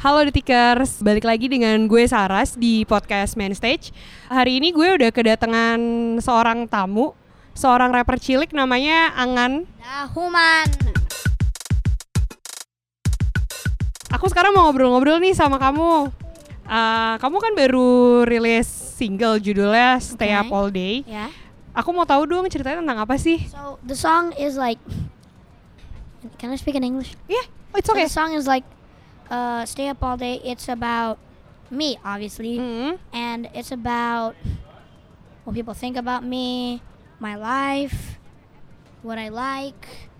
Halo Detikers, balik lagi dengan gue Saras di podcast Main Stage. Hari ini gue udah kedatangan seorang tamu, seorang rapper cilik namanya Angan. Dahuman. Aku sekarang mau ngobrol-ngobrol nih sama kamu. Uh, kamu kan baru rilis single judulnya Stay Okay. Up All Day. Yeah. Aku mau tahu dong ceritanya tentang apa sih? So the song is like. Can I speak in English? Yeah, it's So okay. the song is like, uh, "Stay up all day." It's about me, obviously, Mm, and it's about what people think about me, my life, what I like.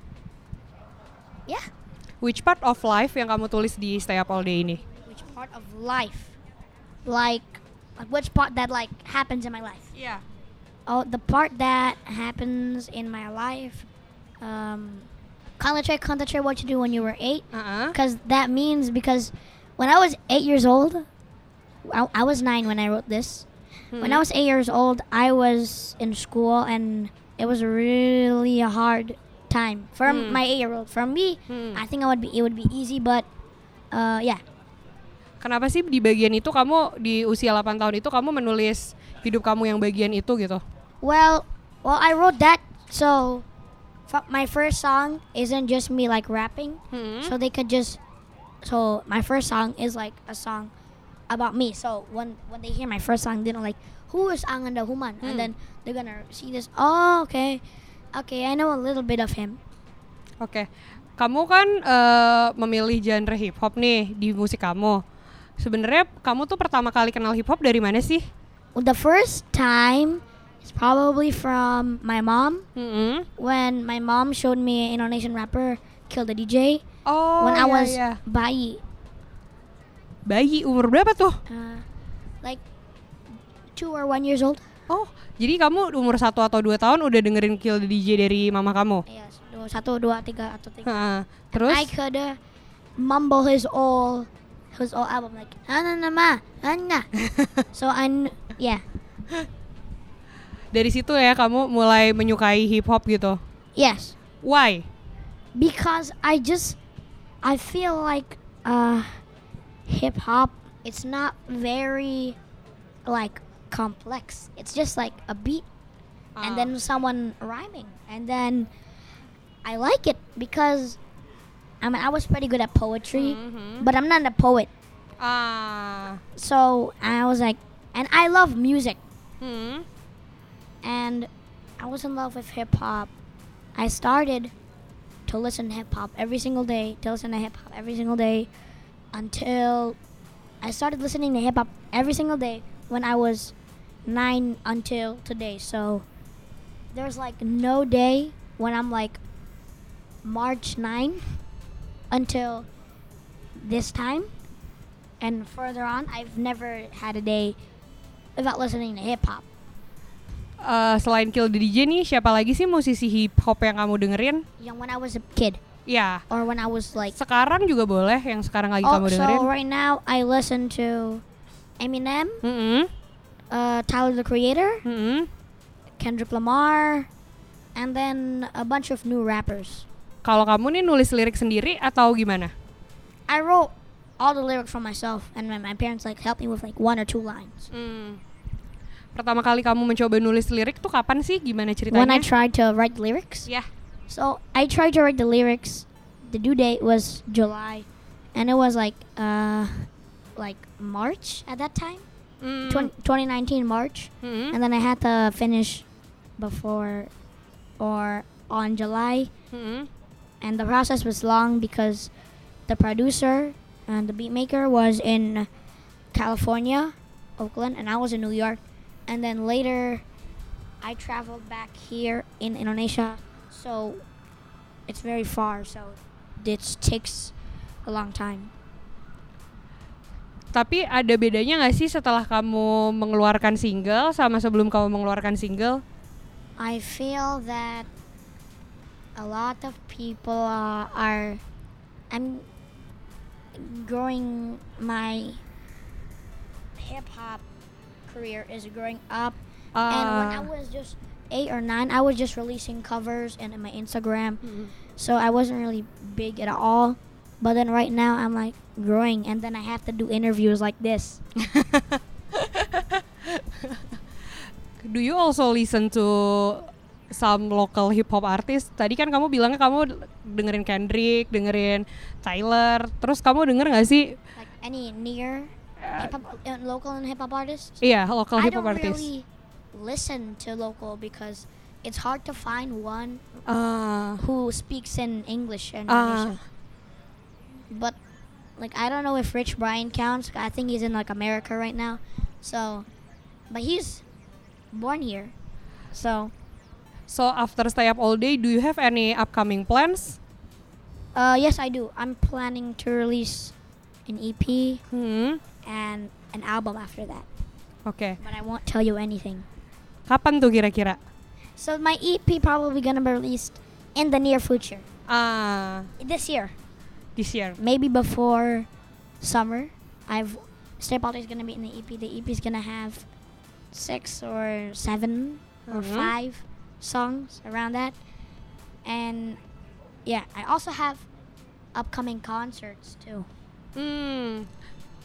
Yeah. Which part of life yang kamu tulis di Stay Up All Day ini? Which part of life? Like, like which part that like happens in my life? Iya. Oh, the part that happens in my life. Um, concentrate, concentrate what you do when you were eight. Uh-uh. Because that means because when I was eight years old, I, I was nine when I wrote this. When I Hmm. was eight years old, I was in school and it was really a hard time for Hmm. my eight-year-old. For me, Hmm. I think I would be it would be easy, but uh, yeah. Kenapa sih di bagian itu kamu di usia 8 tahun itu kamu menulis hidup kamu yang bagian itu gitu? Well, well, I wrote that so. My first song isn't just me like rapping, Hmm. so they could just. So my first song is like a song about me. So when when they hear my first song, they know like who is Anganda Human, Hmm. and then they're gonna see this. Oh, okay, okay, I know a little bit of him. Oke, kamu kan eh, memilih genre hip hop nih di musik kamu. Sebenarnya kamu tuh pertama kali kenal hip hop dari mana sih? The first time is probably from my mom Mm-mm. when my mom showed me an Indonesian rapper Kill the DJ Oh, when I iya, was iya. bayi. bayi umur berapa tuh? uh, like two or one years old. Oh, jadi kamu umur satu atau dua tahun udah dengerin Kill the DJ dari mama kamu? Yes, dua, satu, dua, tiga atau tiga. Heeh. Terus? I could uh, mumble his all his all album like "Ah, na ma anna. so I yeah dari situ ya kamu mulai menyukai hip hop gitu. yes Why? because I just I feel like uh hip hop it's not very like complex. It's just like a beat and Ah. then someone rhyming and then I like it because I mean I was pretty good at poetry, Mhm. but I'm not a poet. Ah. So I was like and I love music Hmm. And I was in love with hip hop. I started to listen to hip hop every single day, to listen to hip hop every single day until I started listening to hip hop every single day when I was nine until today. So there's like no day when I'm like March 9 until this time. And further on, I've never had a day without listening to hip hop. Eh, selain Kill the DJ nih, siapa lagi sih musisi hip hop yang kamu dengerin? Young when I was a kid. Ya, or when I was like sekarang juga boleh yang sekarang lagi oh kamu so dengerin. right now I listen to Eminem, Mm-mm. uh, Tyler the Creator, Mm-mm. Kendrick Lamar, and then a bunch of new rappers. Kalau kamu nih nulis lirik sendiri atau gimana? I wrote all the lyrics for myself, and my, my parents like helped me with like one or two lines. Hmm. Pertama kali kamu mencoba nulis lirik tuh kapan sih? Gimana ceritanya? When I tried to write lyrics, Ya. so I tried to write the lyrics. The due date was July, and it was like uh, like March at that time. 20, 2019 March. Hmm. and then I had to finish before or on July, Hmm. and the process was long because the producer and the beat maker was in California, Oakland, and I was in New York, and then later I traveled back here in Indonesia, so it's very far, so it takes a long time. Tapi ada bedanya nggak sih setelah kamu mengeluarkan single sama sebelum kamu mengeluarkan single? I feel that a lot of people uh, are. I'm growing my hip hop career is growing up, and when I Ah. was just eight or nine, I was just releasing covers and in my Instagram, Mm-mm. so I wasn't really big at all. But then right now I'm like growing, and then I have to do interviews like this. Do you also listen to some local hip hop artist? Tadi kan kamu bilangnya kamu dengerin Kendrick, dengerin Tyler, terus kamu denger nggak sih? Like any near hip hop, uh, local and hip hop artists. Yeah, local hip hop artists. I don't really listen to local because it's hard to find one Ah, who speaks in English ah, Indonesia. But like I don't know if Rich Brian counts. I think he's in like America right now. So, but he's born here. So, so after stay up all day, do you have any upcoming plans? uh, yes, I do. I'm planning to release an EP Hmm, and an album after that. Okay. But I won't tell you anything. Kapan tuh kira-kira? So my EP probably gonna be released in the near future. Ah, This year. this year. maybe before summer. I've Step Out is gonna be in the EP. The EP is gonna have six or seven or Mhm. five songs around that, and yeah, I also have upcoming concerts too. Hmm,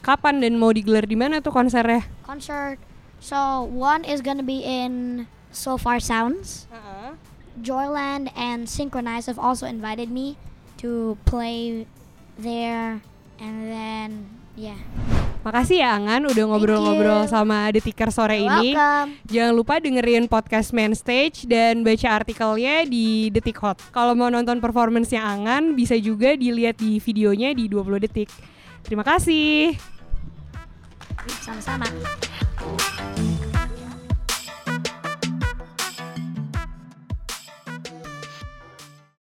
kapan dan mau digelar di mana tuh konsernya? Concert. So one is gonna be in So Far Sounds. Joyland and Synchronize have also invited me to play there, and then yeah. Makasih ya Angan udah ngobrol-ngobrol sama Detiker sore You're ini. welcome. Jangan lupa dengerin podcast Main Stage dan baca artikelnya di Detik Hot. Kalau mau nonton performance-nya Angan, bisa juga dilihat di videonya di 20 detik. Terima kasih. 想不想嘛